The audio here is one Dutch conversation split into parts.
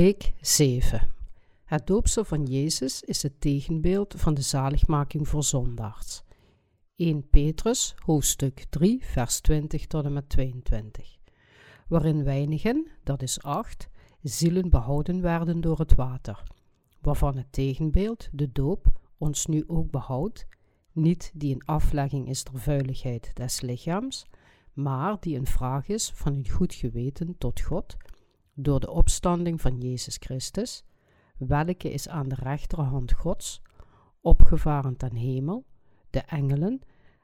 Preek 7 Het doopsel van Jezus is het tegenbeeld van de zaligmaking voor zondaars. 1 Petrus, hoofdstuk 3, vers 20 tot en met 22. Waarin weinigen, dat is acht, zielen behouden werden door het water, waarvan het tegenbeeld, de doop, ons nu ook behoudt, niet die een aflegging is der vuiligheid des lichaams, maar die een vraag is van een goed geweten tot God door de opstanding van Jezus Christus, welke is aan de rechterhand Gods, opgevaren ten hemel, de engelen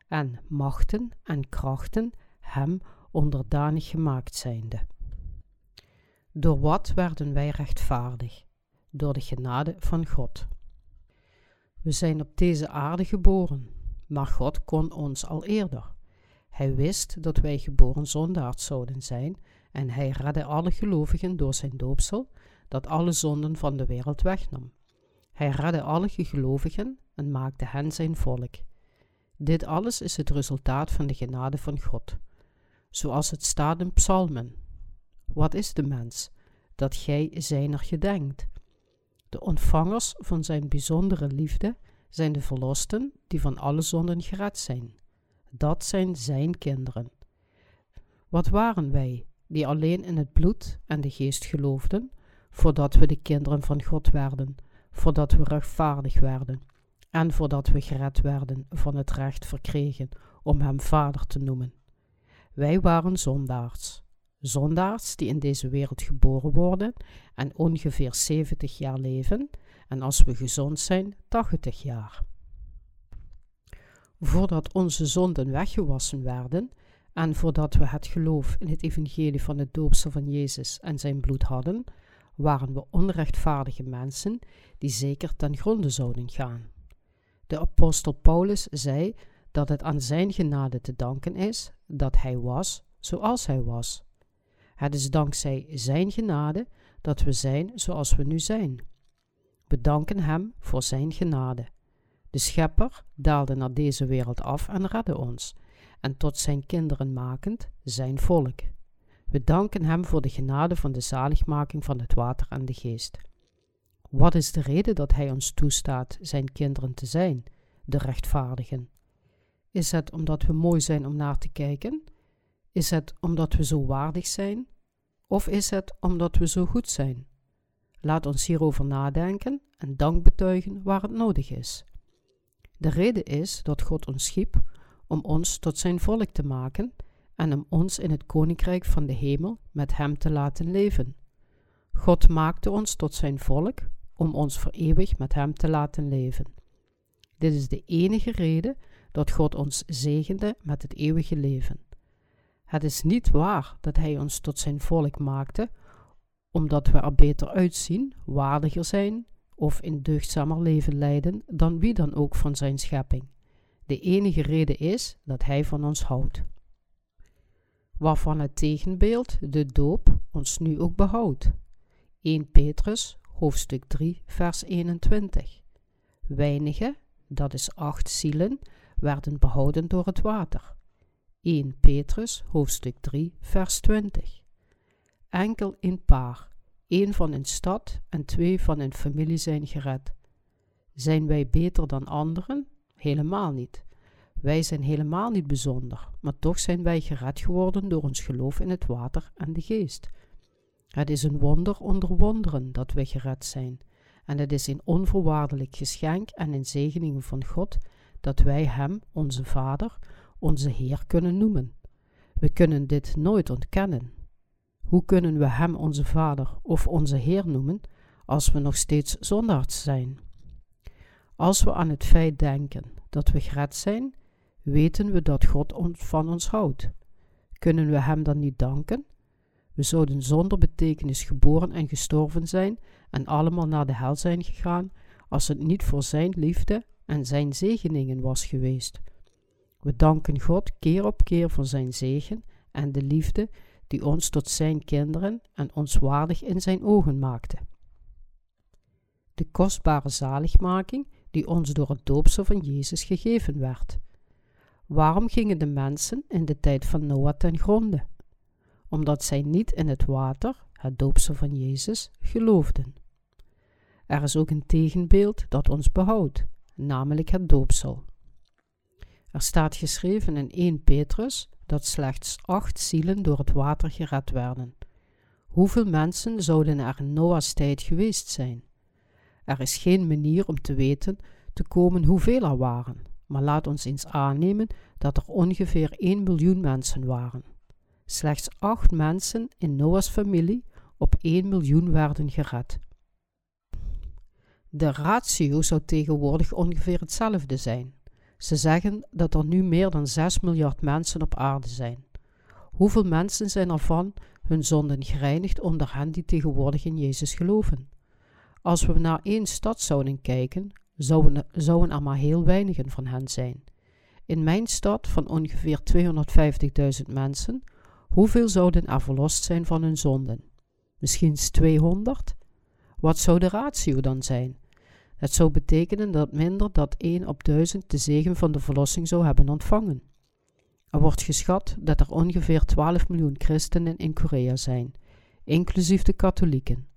en machten en krachten hem onderdanig gemaakt zijnde. Door wat werden wij rechtvaardig? Door de genade van God. We zijn op deze aarde geboren, maar God kon ons al eerder. Hij wist dat wij geboren zondaars zouden zijn en hij redde alle gelovigen door zijn doopsel, dat alle zonden van de wereld wegnam. Hij redde alle gelovigen en maakte hen zijn volk. Dit alles is het resultaat van de genade van God. Zoals het staat in Psalmen. Wat is de mens? Dat gij zijner gedenkt. De ontvangers van zijn bijzondere liefde zijn de verlosten die van alle zonden gered zijn. Dat zijn zijn kinderen. Wat waren wij die alleen in het bloed en de geest geloofden, voordat we de kinderen van God werden, voordat we rechtvaardig werden en voordat we gered werden van het recht verkregen om Hem Vader te noemen. Wij waren zondaars, zondaars die in deze wereld geboren worden en ongeveer 70 jaar leven en als we gezond zijn 80 jaar. Voordat onze zonden weggewassen werden, en voordat we het geloof in het evangelie van het doopsel van Jezus en zijn bloed hadden, waren we onrechtvaardige mensen die zeker ten gronde zouden gaan. De apostel Paulus zei dat het aan zijn genade te danken is dat hij was zoals hij was. Het is dankzij zijn genade dat we zijn zoals we nu zijn. We danken hem voor zijn genade. De schepper daalde naar deze wereld af en redde ons en tot zijn kinderen makend, zijn volk. We danken hem voor de genade van de zaligmaking van het water en de geest. Wat is de reden dat hij ons toestaat zijn kinderen te zijn, de rechtvaardigen? Is het omdat we mooi zijn om naar te kijken? Is het omdat we zo waardig zijn? Of is het omdat we zo goed zijn? Laat ons hierover nadenken en dank betuigen waar het nodig is. De reden is dat God ons schiep om ons tot zijn volk te maken en om ons in het koninkrijk van de hemel met hem te laten leven. God maakte ons tot zijn volk om ons voor eeuwig met hem te laten leven. Dit is de enige reden dat God ons zegende met het eeuwige leven. Het is niet waar dat Hij ons tot zijn volk maakte, omdat we er beter uitzien, waardiger zijn of in deugdzamer leven leiden dan wie dan ook van zijn schepping. De enige reden is dat Hij van ons houdt. Waarvan het tegenbeeld, de doop, ons nu ook behoudt. 1 Petrus, hoofdstuk 3, vers 21. Weinige, dat is acht zielen, werden behouden door het water. 1 Petrus, hoofdstuk 3, vers 20. Enkel een paar, één van een stad en twee van een familie zijn gered. Zijn wij beter dan anderen? Helemaal niet. Wij zijn helemaal niet bijzonder, maar toch zijn wij gered geworden door ons geloof in het water en de geest. Het is een wonder onder wonderen dat wij gered zijn, en het is een onvoorwaardelijk geschenk en een zegening van God dat wij Hem, onze Vader, onze Heer kunnen noemen. We kunnen dit nooit ontkennen. Hoe kunnen we Hem onze Vader of onze Heer noemen als we nog steeds zondaards zijn? Als we aan het feit denken dat we gered zijn, weten we dat God van ons houdt. Kunnen we Hem dan niet danken? We zouden zonder betekenis geboren en gestorven zijn en allemaal naar de hel zijn gegaan als het niet voor Zijn liefde en Zijn zegeningen was geweest. We danken God keer op keer voor Zijn zegen en de liefde die ons tot Zijn kinderen en ons waardig in Zijn ogen maakte. De kostbare zaligmaking die ons door het doopsel van Jezus gegeven werd. Waarom gingen de mensen in de tijd van Noah ten gronde? Omdat zij niet in het water, het doopsel van Jezus, geloofden. Er is ook een tegenbeeld dat ons behoudt, namelijk het doopsel. Er staat geschreven in 1 Petrus dat slechts acht zielen door het water gered werden. Hoeveel mensen zouden er in Noah's tijd geweest zijn? Er is geen manier om te weten te komen hoeveel er waren, maar laat ons eens aannemen dat er ongeveer 1 miljoen mensen waren. Slechts acht mensen in Noah's familie op 1 miljoen werden gered. De ratio zou tegenwoordig ongeveer hetzelfde zijn. Ze zeggen dat er nu meer dan 6 miljard mensen op aarde zijn. Hoeveel mensen zijn er van hun zonden gereinigd onder hen die tegenwoordig in Jezus geloven? Als we naar één stad zouden kijken, zouden, er maar heel weinigen van hen zijn. In mijn stad van ongeveer 250.000 mensen, hoeveel zouden er verlost zijn van hun zonden? Misschien 200? Wat zou de ratio dan zijn? Het zou betekenen dat minder dan 1 op 1000 de zegen van de verlossing zou hebben ontvangen. Er wordt geschat dat er ongeveer 12 miljoen christenen in Korea zijn, inclusief de katholieken.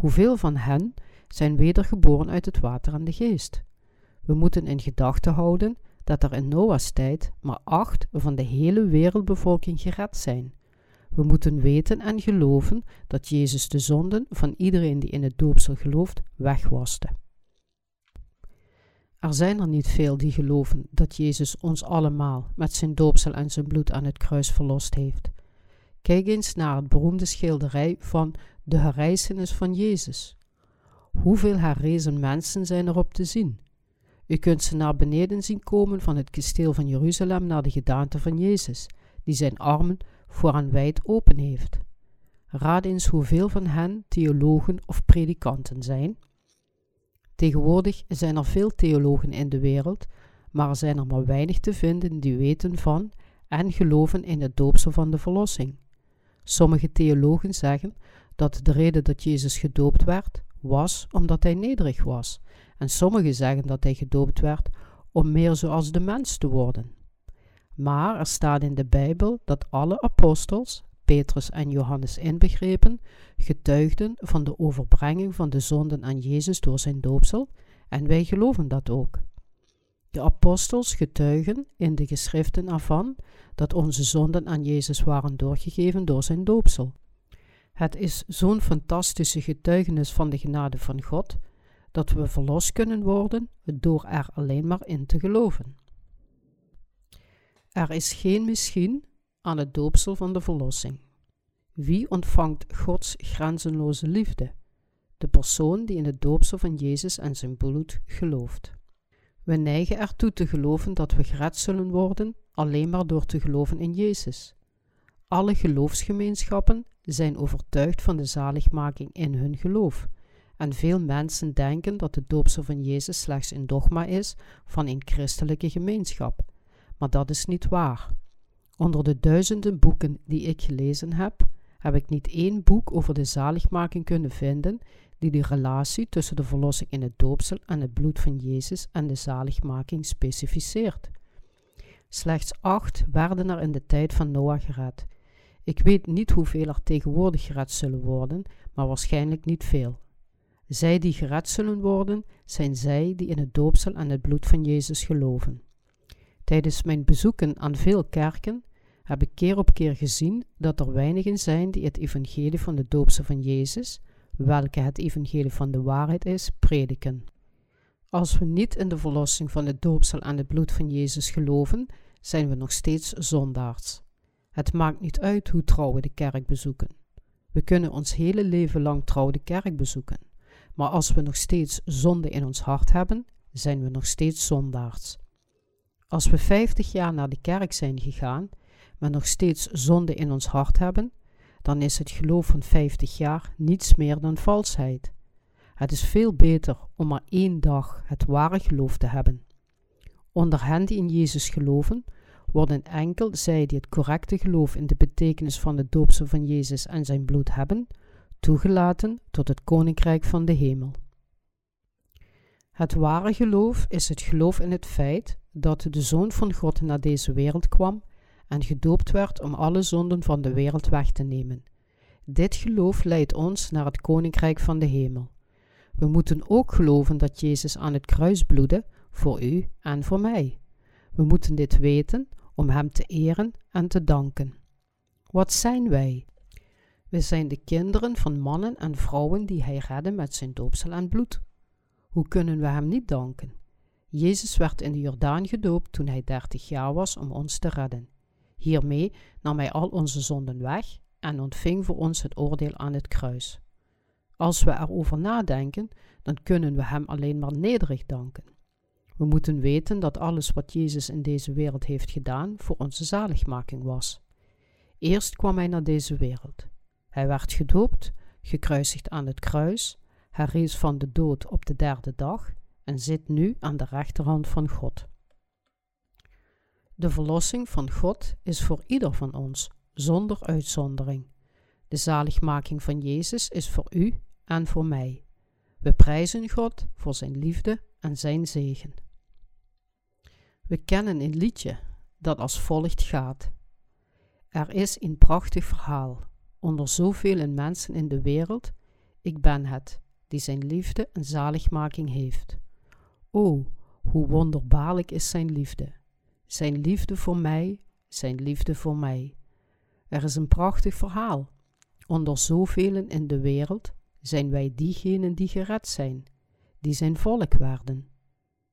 Hoeveel van hen zijn wedergeboren uit het water en de geest? We moeten in gedachten houden dat er in Noah's tijd maar acht van de hele wereldbevolking gered zijn. We moeten weten en geloven dat Jezus de zonden van iedereen die in het doopsel gelooft wegwaste. Er zijn er niet veel die geloven dat Jezus ons allemaal met zijn doopsel en zijn bloed aan het kruis verlost heeft. Kijk eens naar het beroemde schilderij van De herrijzenis van Jezus. Hoeveel herrezen mensen zijn erop te zien? U kunt ze naar beneden zien komen van het kasteel van Jeruzalem naar de gedaante van Jezus, die zijn armen voor en wijd open heeft. Raad eens hoeveel van hen theologen of predikanten zijn. Tegenwoordig zijn er veel theologen in de wereld, maar er zijn er maar weinig te vinden die weten van en geloven in het doopsel van de verlossing. Sommige theologen zeggen dat de reden dat Jezus gedoopt werd, was omdat hij nederig was, en sommigen zeggen dat hij gedoopt werd om meer zoals de mens te worden. Maar er staat in de Bijbel dat alle apostels, Petrus en Johannes inbegrepen, getuigden van de overbrenging van de zonden aan Jezus door zijn doopsel, en wij geloven dat ook. De apostels getuigen in de geschriften ervan dat onze zonden aan Jezus waren doorgegeven door zijn doopsel. Het is zo'n fantastische getuigenis van de genade van God dat we verlost kunnen worden door er alleen maar in te geloven. Er is geen misschien aan het doopsel van de verlossing. Wie ontvangt Gods grenzenloze liefde? De persoon die in het doopsel van Jezus en zijn bloed gelooft. We neigen ertoe te geloven dat we gered zullen worden alleen maar door te geloven in Jezus. Alle geloofsgemeenschappen zijn overtuigd van de zaligmaking in hun geloof. En veel mensen denken dat het doopsel van Jezus slechts een dogma is van een christelijke gemeenschap. Maar dat is niet waar. Onder de duizenden boeken die ik gelezen heb, heb ik niet één boek over de zaligmaking kunnen vinden die de relatie tussen de verlossing in het doopsel en het bloed van Jezus en de zaligmaking specificeert. Slechts acht werden er in de tijd van Noach gered. Ik weet niet hoeveel er tegenwoordig gered zullen worden, maar waarschijnlijk niet veel. Zij die gered zullen worden, zijn zij die in het doopsel en het bloed van Jezus geloven. Tijdens mijn bezoeken aan veel kerken heb ik keer op keer gezien dat er weinigen zijn die het evangelie van de doopsel van Jezus, welke het evangelie van de waarheid is, prediken. Als we niet in de verlossing van het doopsel en het bloed van Jezus geloven, zijn we nog steeds zondaars. Het maakt niet uit hoe trouw we de kerk bezoeken. We kunnen ons hele leven lang trouw de kerk bezoeken. Maar als we nog steeds zonde in ons hart hebben, zijn we nog steeds zondaars. Als we 50 jaar naar de kerk zijn gegaan, maar nog steeds zonde in ons hart hebben, dan is het geloof van 50 jaar niets meer dan valsheid. Het is veel beter om maar één dag het ware geloof te hebben. Onder hen die in Jezus geloven, worden enkel zij die het correcte geloof in de betekenis van het doopsel van Jezus en zijn bloed hebben, toegelaten tot het koninkrijk van de hemel. Het ware geloof is het geloof in het feit dat de Zoon van God naar deze wereld kwam en gedoopt werd om alle zonden van de wereld weg te nemen. Dit geloof leidt ons naar het koninkrijk van de hemel. We moeten ook geloven dat Jezus aan het kruis bloedde voor u en voor mij. We moeten dit weten om Hem te eren en te danken. Wat zijn wij? We zijn de kinderen van mannen en vrouwen die Hij redde met zijn doopsel en bloed. Hoe kunnen we Hem niet danken? Jezus werd in de Jordaan gedoopt toen Hij dertig jaar was om ons te redden. Hiermee nam Hij al onze zonden weg en ontving voor ons het oordeel aan het kruis. Als we erover nadenken, dan kunnen we Hem alleen maar nederig danken. We moeten weten dat alles wat Jezus in deze wereld heeft gedaan voor onze zaligmaking was. Eerst kwam Hij naar deze wereld. Hij werd gedoopt, gekruisigd aan het kruis, herrees van de dood op de derde dag en zit nu aan de rechterhand van God. De verlossing van God is voor ieder van ons, zonder uitzondering. De zaligmaking van Jezus is voor u en voor mij. We prijzen God voor zijn liefde en zijn zegen. We kennen een liedje dat als volgt gaat. Er is een prachtig verhaal onder zoveel mensen in de wereld. Ik ben het, die zijn liefde en zaligmaking heeft. O, hoe wonderbaarlijk is zijn liefde. Zijn liefde voor mij, zijn liefde voor mij. Er is een prachtig verhaal. Onder zoveel in de wereld zijn wij diegenen die gered zijn, die zijn volk werden.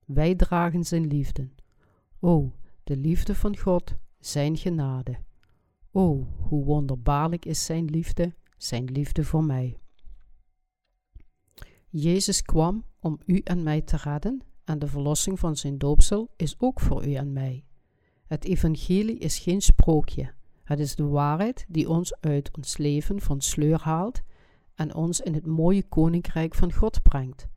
Wij dragen zijn liefde. O, de liefde van God, zijn genade. O, hoe wonderbaarlijk is zijn liefde, zijn liefde voor mij. Jezus kwam om u en mij te redden en de verlossing van zijn doopsel is ook voor u en mij. Het evangelie is geen sprookje. Het is de waarheid die ons uit ons leven van sleur haalt en ons in het mooie koninkrijk van God brengt.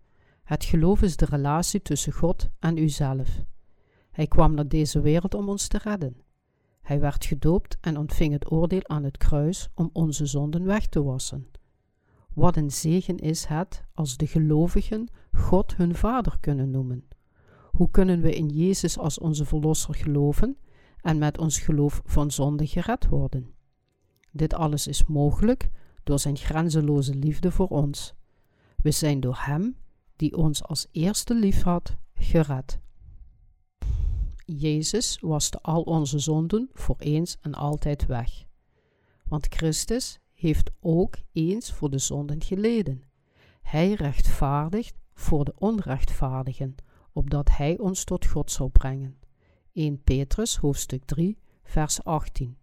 Het geloof is de relatie tussen God en uzelf. Hij kwam naar deze wereld om ons te redden. Hij werd gedoopt en ontving het oordeel aan het kruis om onze zonden weg te wassen. Wat een zegen is het als de gelovigen God hun Vader kunnen noemen. Hoe kunnen we in Jezus als onze Verlosser geloven en met ons geloof van zonde gered worden? Dit alles is mogelijk door Zijn grenzeloze liefde voor ons. We zijn door Hem, die ons als eerste lief had, gered. Jezus waste al onze zonden voor eens en altijd weg. Want Christus heeft ook eens voor de zonden geleden. Hij rechtvaardigt voor de onrechtvaardigen, opdat hij ons tot God zou brengen. 1 Petrus hoofdstuk 3 vers 18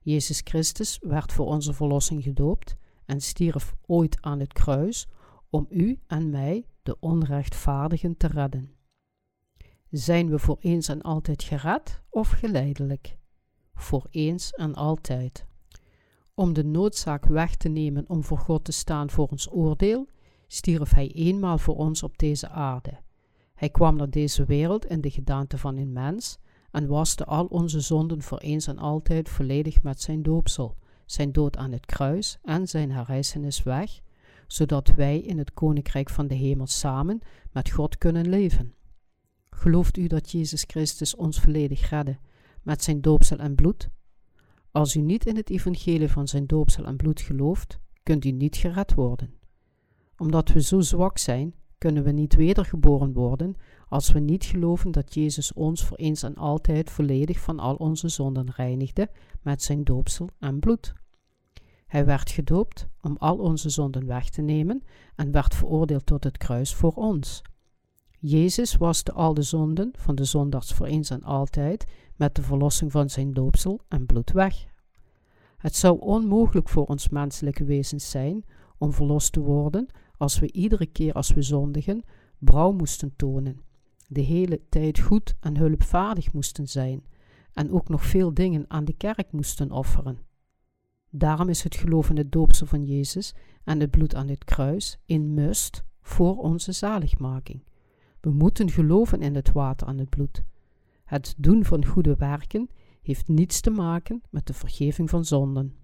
Jezus Christus werd voor onze verlossing gedoopt en stierf ooit aan het kruis om u en mij, de onrechtvaardigen, te redden. Zijn we voor eens en altijd gered of geleidelijk? Voor eens en altijd. Om de noodzaak weg te nemen om voor God te staan voor ons oordeel, stierf Hij eenmaal voor ons op deze aarde. Hij kwam naar deze wereld in de gedaante van een mens en waste al onze zonden voor eens en altijd volledig met zijn doopsel, zijn dood aan het kruis en zijn herrijzenis weg, zodat wij in het koninkrijk van de hemel samen met God kunnen leven. Gelooft u dat Jezus Christus ons volledig redde met zijn doopsel en bloed? Als u niet in het evangelie van zijn doopsel en bloed gelooft, kunt u niet gered worden. Omdat we zo zwak zijn, kunnen we niet wedergeboren worden als we niet geloven dat Jezus ons voor eens en altijd volledig van al onze zonden reinigde met zijn doopsel en bloed. Hij werd gedoopt om al onze zonden weg te nemen en werd veroordeeld tot het kruis voor ons. Jezus waste al de zonden van de zondags voor eens en altijd met de verlossing van zijn doopsel en bloed weg. Het zou onmogelijk voor ons menselijke wezens zijn om verlost te worden als we iedere keer als we zondigen brouw moesten tonen, de hele tijd goed en hulpvaardig moesten zijn en ook nog veel dingen aan de kerk moesten offeren. Daarom is het geloof in het doopsel van Jezus en het bloed aan het kruis een must voor onze zaligmaking. We moeten geloven in het water en het bloed. Het doen van goede werken heeft niets te maken met de vergeving van zonden.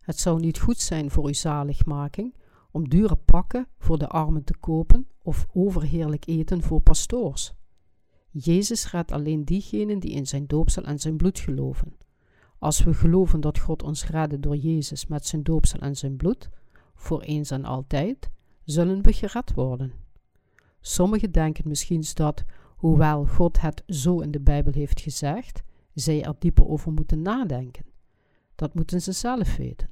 Het zou niet goed zijn voor uw zaligmaking om dure pakken voor de armen te kopen of overheerlijk eten voor pastoors. Jezus redt alleen diegenen die in zijn doopsel en zijn bloed geloven. Als we geloven dat God ons redde door Jezus met zijn doopsel en zijn bloed, voor eens en altijd, zullen we gered worden. Sommigen denken misschien dat, hoewel God het zo in de Bijbel heeft gezegd, zij er dieper over moeten nadenken. Dat moeten ze zelf weten.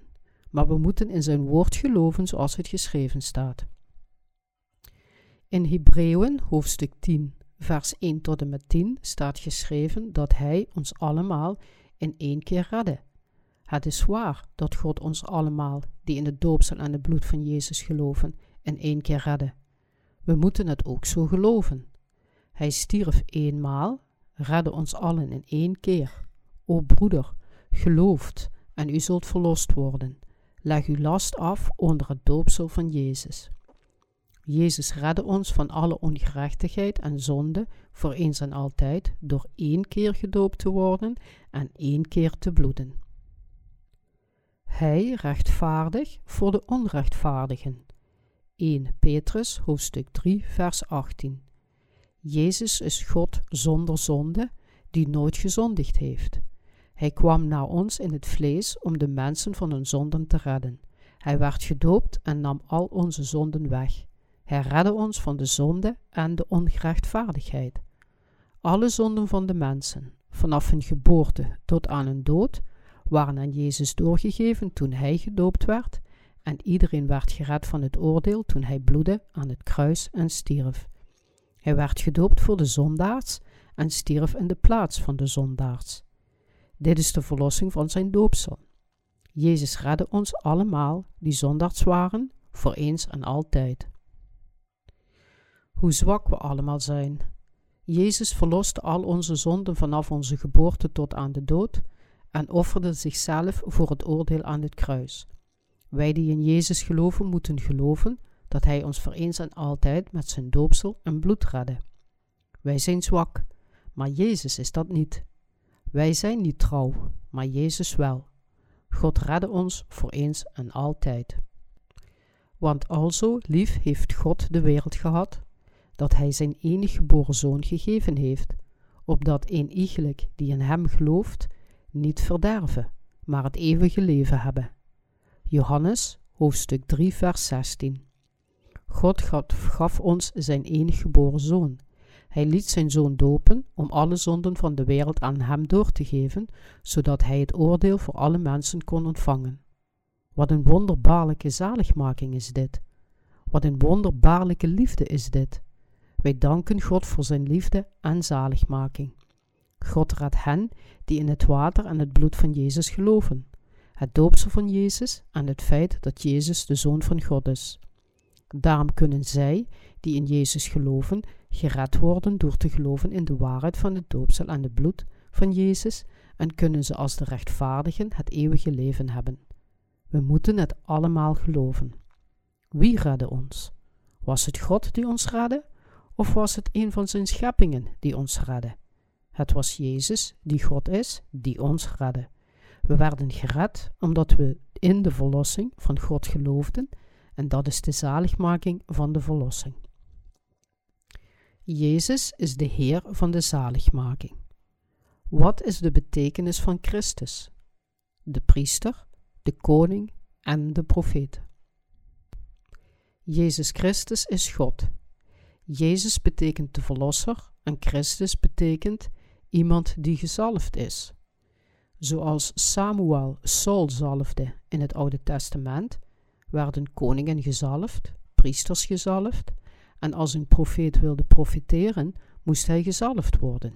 Maar we moeten in zijn woord geloven zoals het geschreven staat. In Hebreeën hoofdstuk 10, vers 1 tot en met 10 staat geschreven dat Hij ons allemaal in één keer redde. Het is waar dat God ons allemaal, die in het doopsel en het bloed van Jezus geloven, in één keer redde. We moeten het ook zo geloven. Hij stierf eenmaal, redde ons allen in één keer. O broeder, gelooft en u zult verlost worden. Leg uw last af onder het doopsel van Jezus. Jezus redde ons van alle ongerechtigheid en zonde voor eens en altijd door één keer gedoopt te worden en één keer te bloeden. Hij rechtvaardig voor de onrechtvaardigen. 1 Petrus hoofdstuk 3 vers 18 Jezus is God zonder zonde, die nooit gezondigd heeft. Hij kwam naar ons in het vlees om de mensen van hun zonden te redden. Hij werd gedoopt en nam al onze zonden weg. Hij redde ons van de zonde en de ongerechtvaardigheid. Alle zonden van de mensen, vanaf hun geboorte tot aan hun dood, waren aan Jezus doorgegeven toen hij gedoopt werd, en iedereen werd gered van het oordeel toen hij bloedde aan het kruis en stierf. Hij werd gedoopt voor de zondaars en stierf in de plaats van de zondaars. Dit is de verlossing van zijn doopsel. Jezus redde ons allemaal die zondaars waren, voor eens en altijd. Hoe zwak we allemaal zijn. Jezus verloste al onze zonden vanaf onze geboorte tot aan de dood en offerde zichzelf voor het oordeel aan het kruis. Wij die in Jezus geloven, moeten geloven dat Hij ons voor eens en altijd met zijn doopsel en bloed redde. Wij zijn zwak, maar Jezus is dat niet. Wij zijn niet trouw, maar Jezus wel. God redde ons voor eens en altijd. Want alzo lief heeft God de wereld gehad, dat Hij zijn enige geboren Zoon gegeven heeft, opdat een iegelijk die in Hem gelooft, niet verderven, maar het eeuwige leven hebben. Johannes, hoofdstuk 3, vers 16. God gaf ons zijn enige geboren Zoon. Hij liet zijn Zoon dopen om alle zonden van de wereld aan Hem door te geven, zodat Hij het oordeel voor alle mensen kon ontvangen. Wat een wonderbaarlijke zaligmaking is dit! Wat een wonderbaarlijke liefde is dit! Wij danken God voor zijn liefde en zaligmaking. God raadt hen die in het water en het bloed van Jezus geloven, het doopsel van Jezus en het feit dat Jezus de Zoon van God is. Daarom kunnen zij, die in Jezus geloven, gered worden door te geloven in de waarheid van het doopsel en het bloed van Jezus en kunnen ze als de rechtvaardigen het eeuwige leven hebben. We moeten het allemaal geloven. Wie redde ons? Was het God die ons redde? Of was het een van zijn scheppingen die ons redde? Het was Jezus, die God is, die ons redde. We werden gered omdat we in de verlossing van God geloofden en dat is de zaligmaking van de verlossing. Jezus is de Heer van de zaligmaking. Wat is de betekenis van Christus? De priester, de koning en de profeet. Jezus Christus is God. Jezus betekent de verlosser en Christus betekent iemand die gezalfd is. Zoals Samuel Saul zalfde in het Oude Testament, werden koningen gezalfd, priesters gezalfd, en als een profeet wilde profiteren, moest hij gezalfd worden.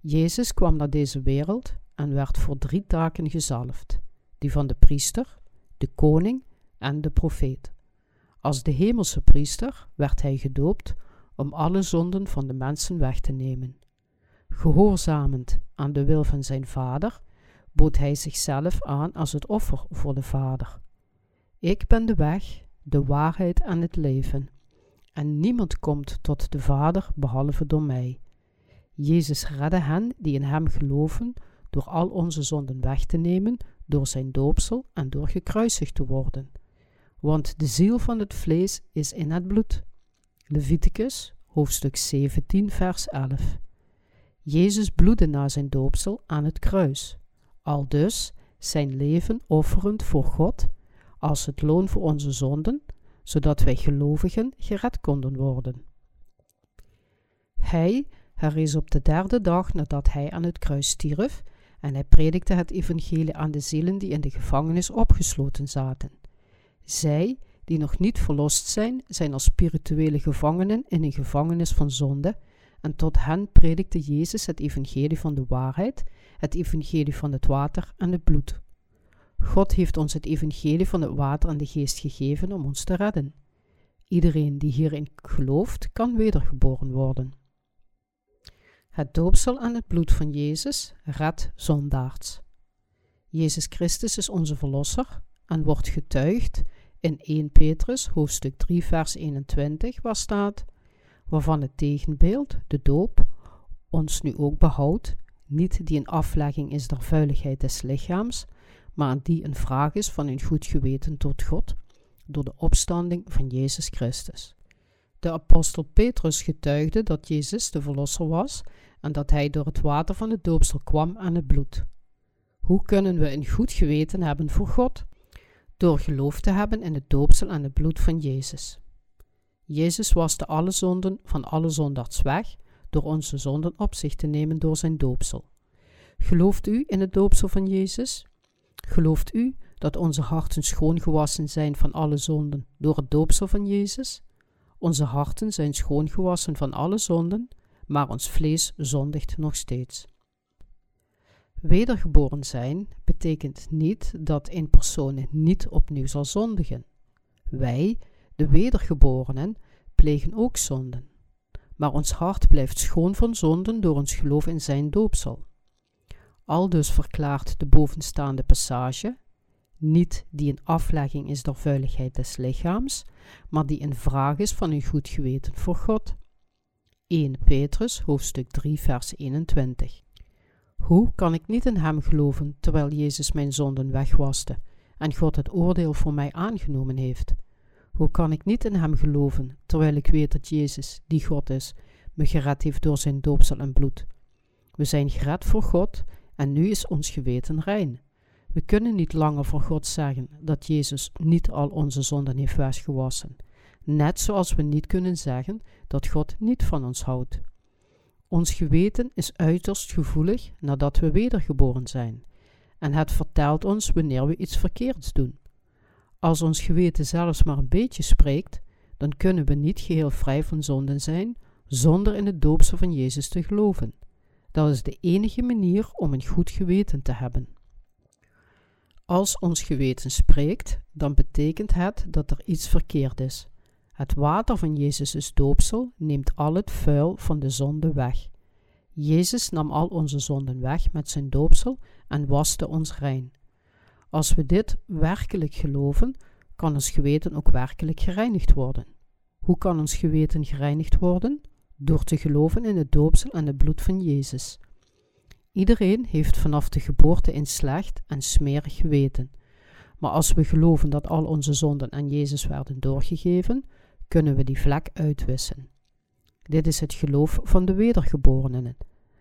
Jezus kwam naar deze wereld en werd voor drie taken gezalfd: die van de priester, de koning en de profeet. Als de hemelse priester werd hij gedoopt om alle zonden van de mensen weg te nemen. Gehoorzamend aan de wil van zijn vader, bood hij zichzelf aan als het offer voor de vader. Ik ben de weg, de waarheid en het leven, en niemand komt tot de Vader behalve door mij. Jezus redde hen die in Hem geloven door al onze zonden weg te nemen, door zijn doopsel en door gekruisigd te worden. Want de ziel van het vlees is in het bloed. Leviticus, hoofdstuk 17, vers 11. Jezus bloedde na zijn doopsel aan het kruis. al dus zijn leven offerend voor God als het loon voor onze zonden, zodat wij gelovigen gered konden worden. Hij herrees op de derde dag nadat hij aan het kruis stierf en hij predikte het evangelie aan de zielen die in de gevangenis opgesloten zaten. Zij, die nog niet verlost zijn, zijn als spirituele gevangenen in een gevangenis van zonde, en tot hen predikte Jezus het evangelie van de waarheid, het evangelie van het water en het bloed. God heeft ons het evangelie van het water en de geest gegeven om ons te redden. Iedereen die hierin gelooft, kan wedergeboren worden. Het doopsel en het bloed van Jezus redt zondaards. Jezus Christus is onze Verlosser en wordt getuigd in 1 Petrus hoofdstuk 3 vers 21 waar staat waarvan het tegenbeeld, de doop, ons nu ook behoudt, niet die een aflegging is der vuiligheid des lichaams, maar die een vraag is van een goed geweten tot God, door de opstanding van Jezus Christus. De apostel Petrus getuigde dat Jezus de Verlosser was en dat hij door het water van het doopsel kwam aan het bloed. Hoe kunnen we een goed geweten hebben voor God? Door geloof te hebben in het doopsel en het bloed van Jezus. Jezus waste alle zonden van alle zondags weg door onze zonden op zich te nemen door zijn doopsel. Gelooft u in het doopsel van Jezus? Gelooft u dat onze harten schoongewassen zijn van alle zonden door het doopsel van Jezus? Onze harten zijn schoongewassen van alle zonden, maar ons vlees zondigt nog steeds. Wedergeboren zijn betekent niet dat een persoon niet opnieuw zal zondigen. Wij, de wedergeborenen, plegen ook zonden. Maar ons hart blijft schoon van zonden door ons geloof in zijn doopsel. Aldus verklaart de bovenstaande passage, niet die een aflegging is door vuiligheid des lichaams, maar die een vraag is van een goed geweten voor God. 1 Petrus hoofdstuk 3 vers 21 Hoe kan ik niet in hem geloven terwijl Jezus mijn zonden wegwaste en God het oordeel voor mij aangenomen heeft? Hoe kan ik niet in hem geloven terwijl ik weet dat Jezus, die God is, me gered heeft door zijn doopsel en bloed? We zijn gered voor God en nu is ons geweten rein. We kunnen niet langer voor God zeggen dat Jezus niet al onze zonden heeft weggewassen, net zoals we niet kunnen zeggen dat God niet van ons houdt. Ons geweten is uiterst gevoelig nadat we wedergeboren zijn, en het vertelt ons wanneer we iets verkeerds doen. Als ons geweten zelfs maar een beetje spreekt, dan kunnen we niet geheel vrij van zonden zijn zonder in het doopsel van Jezus te geloven. Dat is de enige manier om een goed geweten te hebben. Als ons geweten spreekt, dan betekent het dat er iets verkeerd is. Het water van Jezus' doopsel neemt al het vuil van de zonde weg. Jezus nam al onze zonden weg met zijn doopsel en waste ons rein. Als we dit werkelijk geloven, kan ons geweten ook werkelijk gereinigd worden. Hoe kan ons geweten gereinigd worden? Door te geloven in het doopsel en het bloed van Jezus. Iedereen heeft vanaf de geboorte een slecht en smerig geweten. Maar als we geloven dat al onze zonden aan Jezus werden doorgegeven, kunnen we die vlek uitwissen. Dit is het geloof van de wedergeborenen.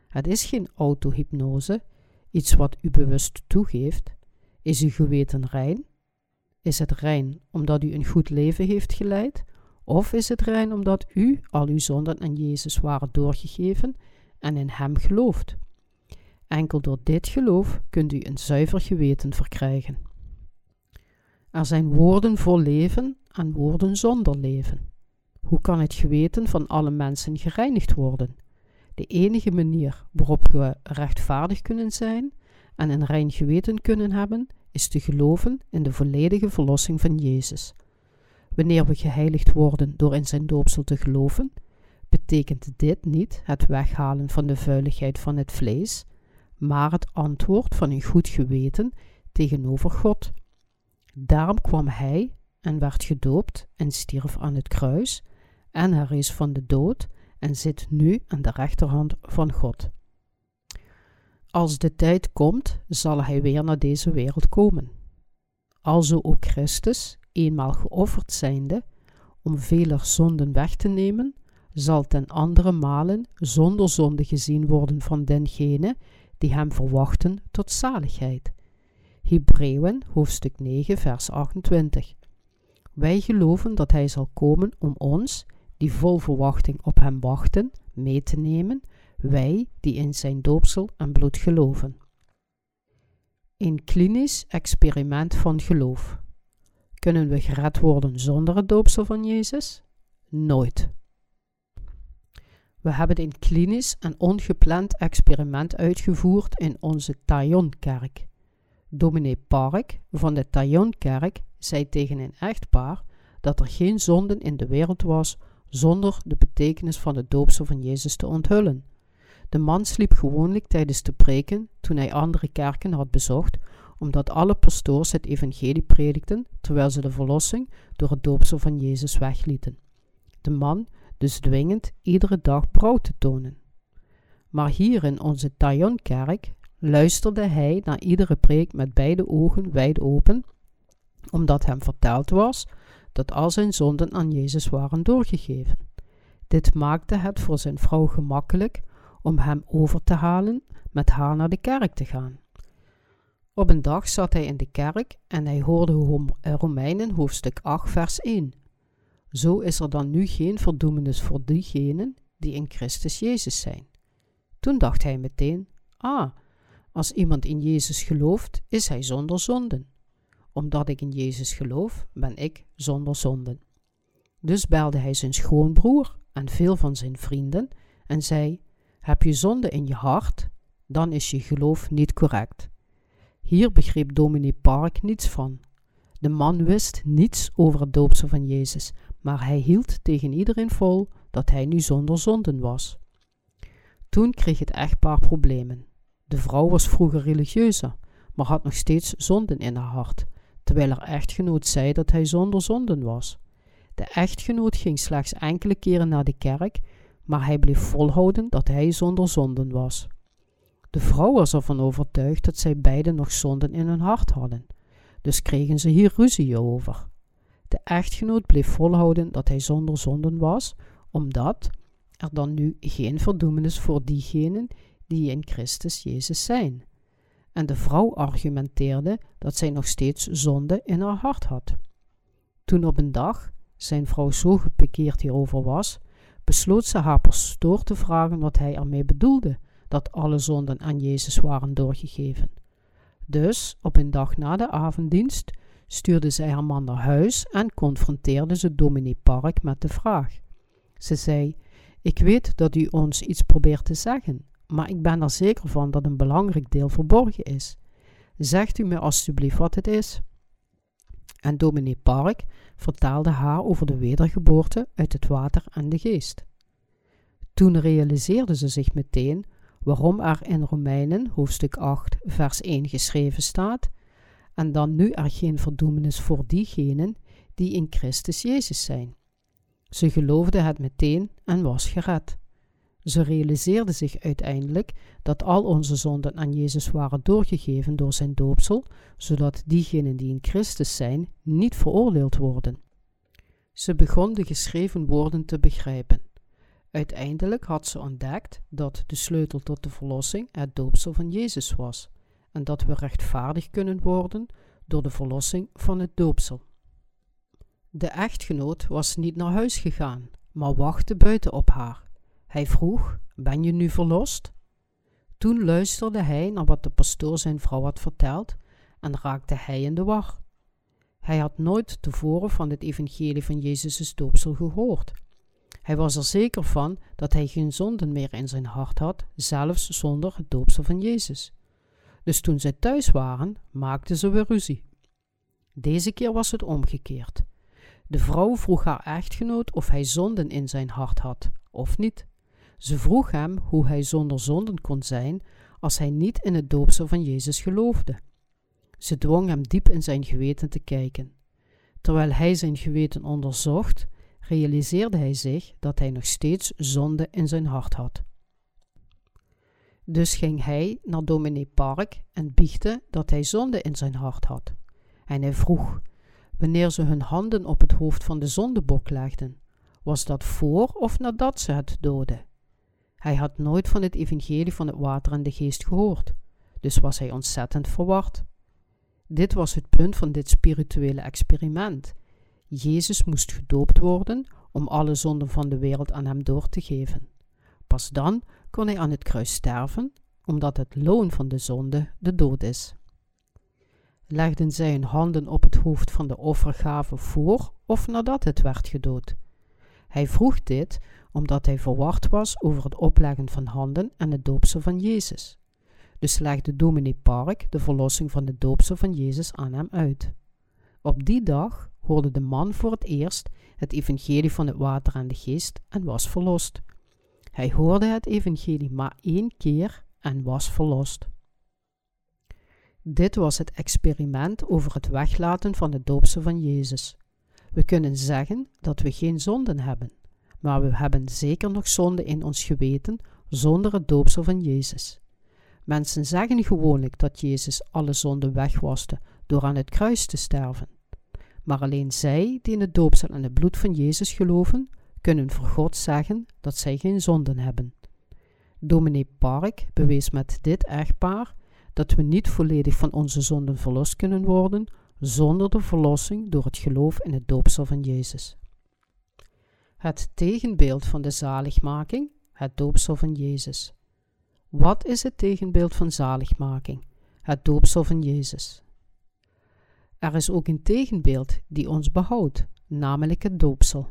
Het is geen autohypnose, iets wat u bewust toegeeft. Is uw geweten rein? Is het rein omdat u een goed leven heeft geleid? Of is het rein omdat u al uw zonden aan Jezus waren doorgegeven en in Hem gelooft? Enkel door dit geloof kunt u een zuiver geweten verkrijgen. Er zijn woorden voor leven en woorden zonder leven. Hoe kan het geweten van alle mensen gereinigd worden? De enige manier waarop we rechtvaardig kunnen zijn en een rein geweten kunnen hebben, is te geloven in de volledige verlossing van Jezus. Wanneer we geheiligd worden door in zijn doopsel te geloven, betekent dit niet het weghalen van de vuiligheid van het vlees, maar het antwoord van een goed geweten tegenover God. Daarom kwam hij en werd gedoopt en stierf aan het kruis, en is van de dood en zit nu aan de rechterhand van God. Als de tijd komt, zal hij weer naar deze wereld komen. Alzo ook Christus, eenmaal geofferd zijnde, om veler zonden weg te nemen, zal ten andere malen zonder zonde gezien worden van dengene die hem verwachten tot zaligheid. Hebreeën hoofdstuk 9 vers 28. Wij geloven dat hij zal komen om ons, die vol verwachting op hem wachten, mee te nemen, wij die in zijn doopsel en bloed geloven. Een klinisch experiment van geloof. Kunnen we gered worden zonder het doopsel van Jezus? Nooit. We hebben een klinisch en ongepland experiment uitgevoerd in onze Taillon-kerk. Dominee Park van de Taillon-kerk zei tegen een echtpaar dat er geen zonden in de wereld was zonder de betekenis van het doopsel van Jezus te onthullen. De man sliep gewoonlijk tijdens de preken toen hij andere kerken had bezocht, omdat alle pastoors het evangelie predikten terwijl ze de verlossing door het doopsel van Jezus weglieten. De man dus dwingend iedere dag brouw te tonen. Maar hier in onze Taillon-kerk luisterde hij naar iedere preek met beide ogen wijd open, omdat hem verteld was dat al zijn zonden aan Jezus waren doorgegeven. Dit maakte het voor zijn vrouw gemakkelijk om hem over te halen met haar naar de kerk te gaan. Op een dag zat hij in de kerk en hij hoorde Romeinen hoofdstuk 8 vers 1. Zo is er dan nu geen verdoemenis voor diegenen die in Christus Jezus zijn. Toen dacht hij meteen: Ah, als iemand in Jezus gelooft, is hij zonder zonden. Omdat ik in Jezus geloof, ben ik zonder zonden. Dus belde hij zijn schoonbroer en veel van zijn vrienden en zei: Heb je zonde in je hart? Dan is je geloof niet correct. Hier begreep dominee Park niets van. De man wist niets over het doopsel van Jezus, maar hij hield tegen iedereen vol dat hij nu zonder zonden was. Toen kreeg het echtpaar problemen. De vrouw was vroeger religieuzer, maar had nog steeds zonden in haar hart, terwijl haar echtgenoot zei dat hij zonder zonden was. De echtgenoot ging slechts enkele keren naar de kerk, maar hij bleef volhouden dat hij zonder zonden was. De vrouw was ervan overtuigd dat zij beiden nog zonden in hun hart hadden, dus kregen ze hier ruzie over. De echtgenoot bleef volhouden dat hij zonder zonden was, omdat er dan nu geen verdoemenis voor diegenen die in Christus Jezus zijn. En de vrouw argumenteerde dat zij nog steeds zonde in haar hart had. Toen op een dag zijn vrouw zo gepekeerd hierover was, besloot ze haar pastoor te vragen wat hij ermee bedoelde dat alle zonden aan Jezus waren doorgegeven. Dus, op een dag na de avonddienst, stuurde zij haar man naar huis en confronteerde ze dominee Park met de vraag. Ze zei: Ik weet dat u ons iets probeert te zeggen, maar ik ben er zeker van dat een belangrijk deel verborgen is. Zegt u me alstublieft wat het is? En dominee Park vertelde haar over de wedergeboorte uit het water en de geest. Toen realiseerde ze zich meteen waarom er in Romeinen hoofdstuk 8 vers 1 geschreven staat en dan nu er geen verdoemenis voor diegenen die in Christus Jezus zijn. Ze geloofde het meteen en was gered. Ze realiseerde zich uiteindelijk dat al onze zonden aan Jezus waren doorgegeven door zijn doopsel, zodat diegenen die in Christus zijn niet veroordeeld worden. Ze begon de geschreven woorden te begrijpen. Uiteindelijk had ze ontdekt dat de sleutel tot de verlossing het doopsel van Jezus was en dat we rechtvaardig kunnen worden door de verlossing van het doopsel. De echtgenoot was niet naar huis gegaan, maar wachtte buiten op haar. Hij vroeg: Ben je nu verlost? Toen luisterde hij naar wat de pastoor zijn vrouw had verteld en raakte hij in de war. Hij had nooit tevoren van het evangelie van Jezus' doopsel gehoord. Hij was er zeker van dat hij geen zonden meer in zijn hart had, zelfs zonder het doopsel van Jezus. Dus toen zij thuis waren, maakten ze weer ruzie. Deze keer was het omgekeerd. De vrouw vroeg haar echtgenoot of hij zonden in zijn hart had, of niet. Ze vroeg hem hoe hij zonder zonden kon zijn als hij niet in het doopsel van Jezus geloofde. Ze dwong hem diep in zijn geweten te kijken. Terwijl hij zijn geweten onderzocht, realiseerde hij zich dat hij nog steeds zonde in zijn hart had. Dus ging hij naar dominee Park en biechte dat hij zonde in zijn hart had. En hij vroeg, wanneer ze hun handen op het hoofd van de zondebok legden, was dat voor of nadat ze het doden? Hij had nooit van het evangelie van het water en de geest gehoord, dus was hij ontzettend verward. Dit was het punt van dit spirituele experiment. Jezus moest gedoopt worden om alle zonden van de wereld aan hem door te geven. Pas dan kon hij aan het kruis sterven, omdat het loon van de zonde de dood is. Legden zij hun handen op het hoofd van de offergave voor of nadat het werd gedood? Hij vroeg dit omdat hij verward was over het opleggen van handen en het doopsel van Jezus. Dus legde dominee Park de verlossing van de doopsel van Jezus aan hem uit. Op die dag hoorde de man voor het eerst het evangelie van het water en de geest en was verlost. Hij hoorde het evangelie maar één keer en was verlost. Dit was het experiment over het weglaten van de doopsel van Jezus. We kunnen zeggen dat we geen zonden hebben, maar we hebben zeker nog zonden in ons geweten zonder het doopsel van Jezus. Mensen zeggen gewoonlijk dat Jezus alle zonden wegwaste door aan het kruis te sterven. Maar alleen zij die in het doopsel en het bloed van Jezus geloven, kunnen voor God zeggen dat zij geen zonden hebben. Dominee Park bewees met dit echtpaar dat we niet volledig van onze zonden verlost kunnen worden zonder de verlossing door het geloof in het doopsel van Jezus. Het tegenbeeld van de zaligmaking, het doopsel van Jezus. Wat is het tegenbeeld van zaligmaking? Het doopsel van Jezus. Er is ook een tegenbeeld die ons behoudt, namelijk het doopsel.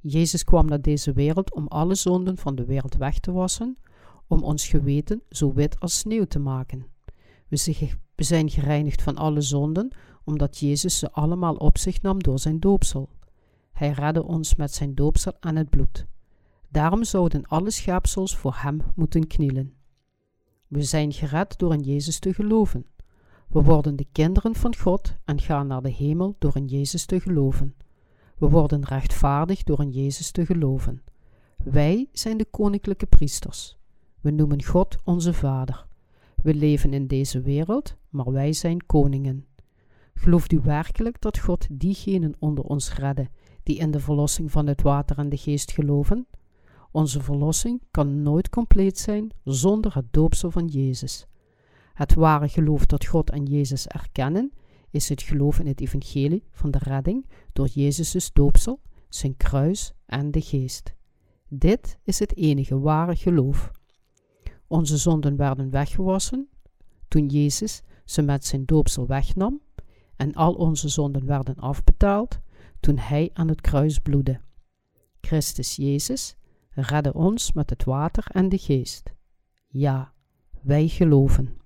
Jezus kwam naar deze wereld om alle zonden van de wereld weg te wassen, om ons geweten zo wit als sneeuw te maken. We zijn gereinigd van alle zonden, omdat Jezus ze allemaal op zich nam door zijn doopsel. Hij redde ons met zijn doopsel en het bloed. Daarom zouden alle schepsels voor hem moeten knielen. We zijn gered door in Jezus te geloven. We worden de kinderen van God en gaan naar de hemel door in Jezus te geloven. We worden rechtvaardig door in Jezus te geloven. Wij zijn de koninklijke priesters. We noemen God onze Vader. We leven in deze wereld, maar wij zijn koningen. Gelooft u werkelijk dat God diegenen onder ons redde die in de verlossing van het water en de geest geloven? Onze verlossing kan nooit compleet zijn zonder het doopsel van Jezus. Het ware geloof dat God en Jezus erkennen, is het geloof in het evangelie van de redding door Jezus' doopsel, zijn kruis en de geest. Dit is het enige ware geloof. Onze zonden werden weggewassen toen Jezus ze met zijn doopsel wegnam en al onze zonden werden afbetaald toen hij aan het kruis bloedde. Christus Jezus redde ons met het water en de geest. Ja, wij geloven.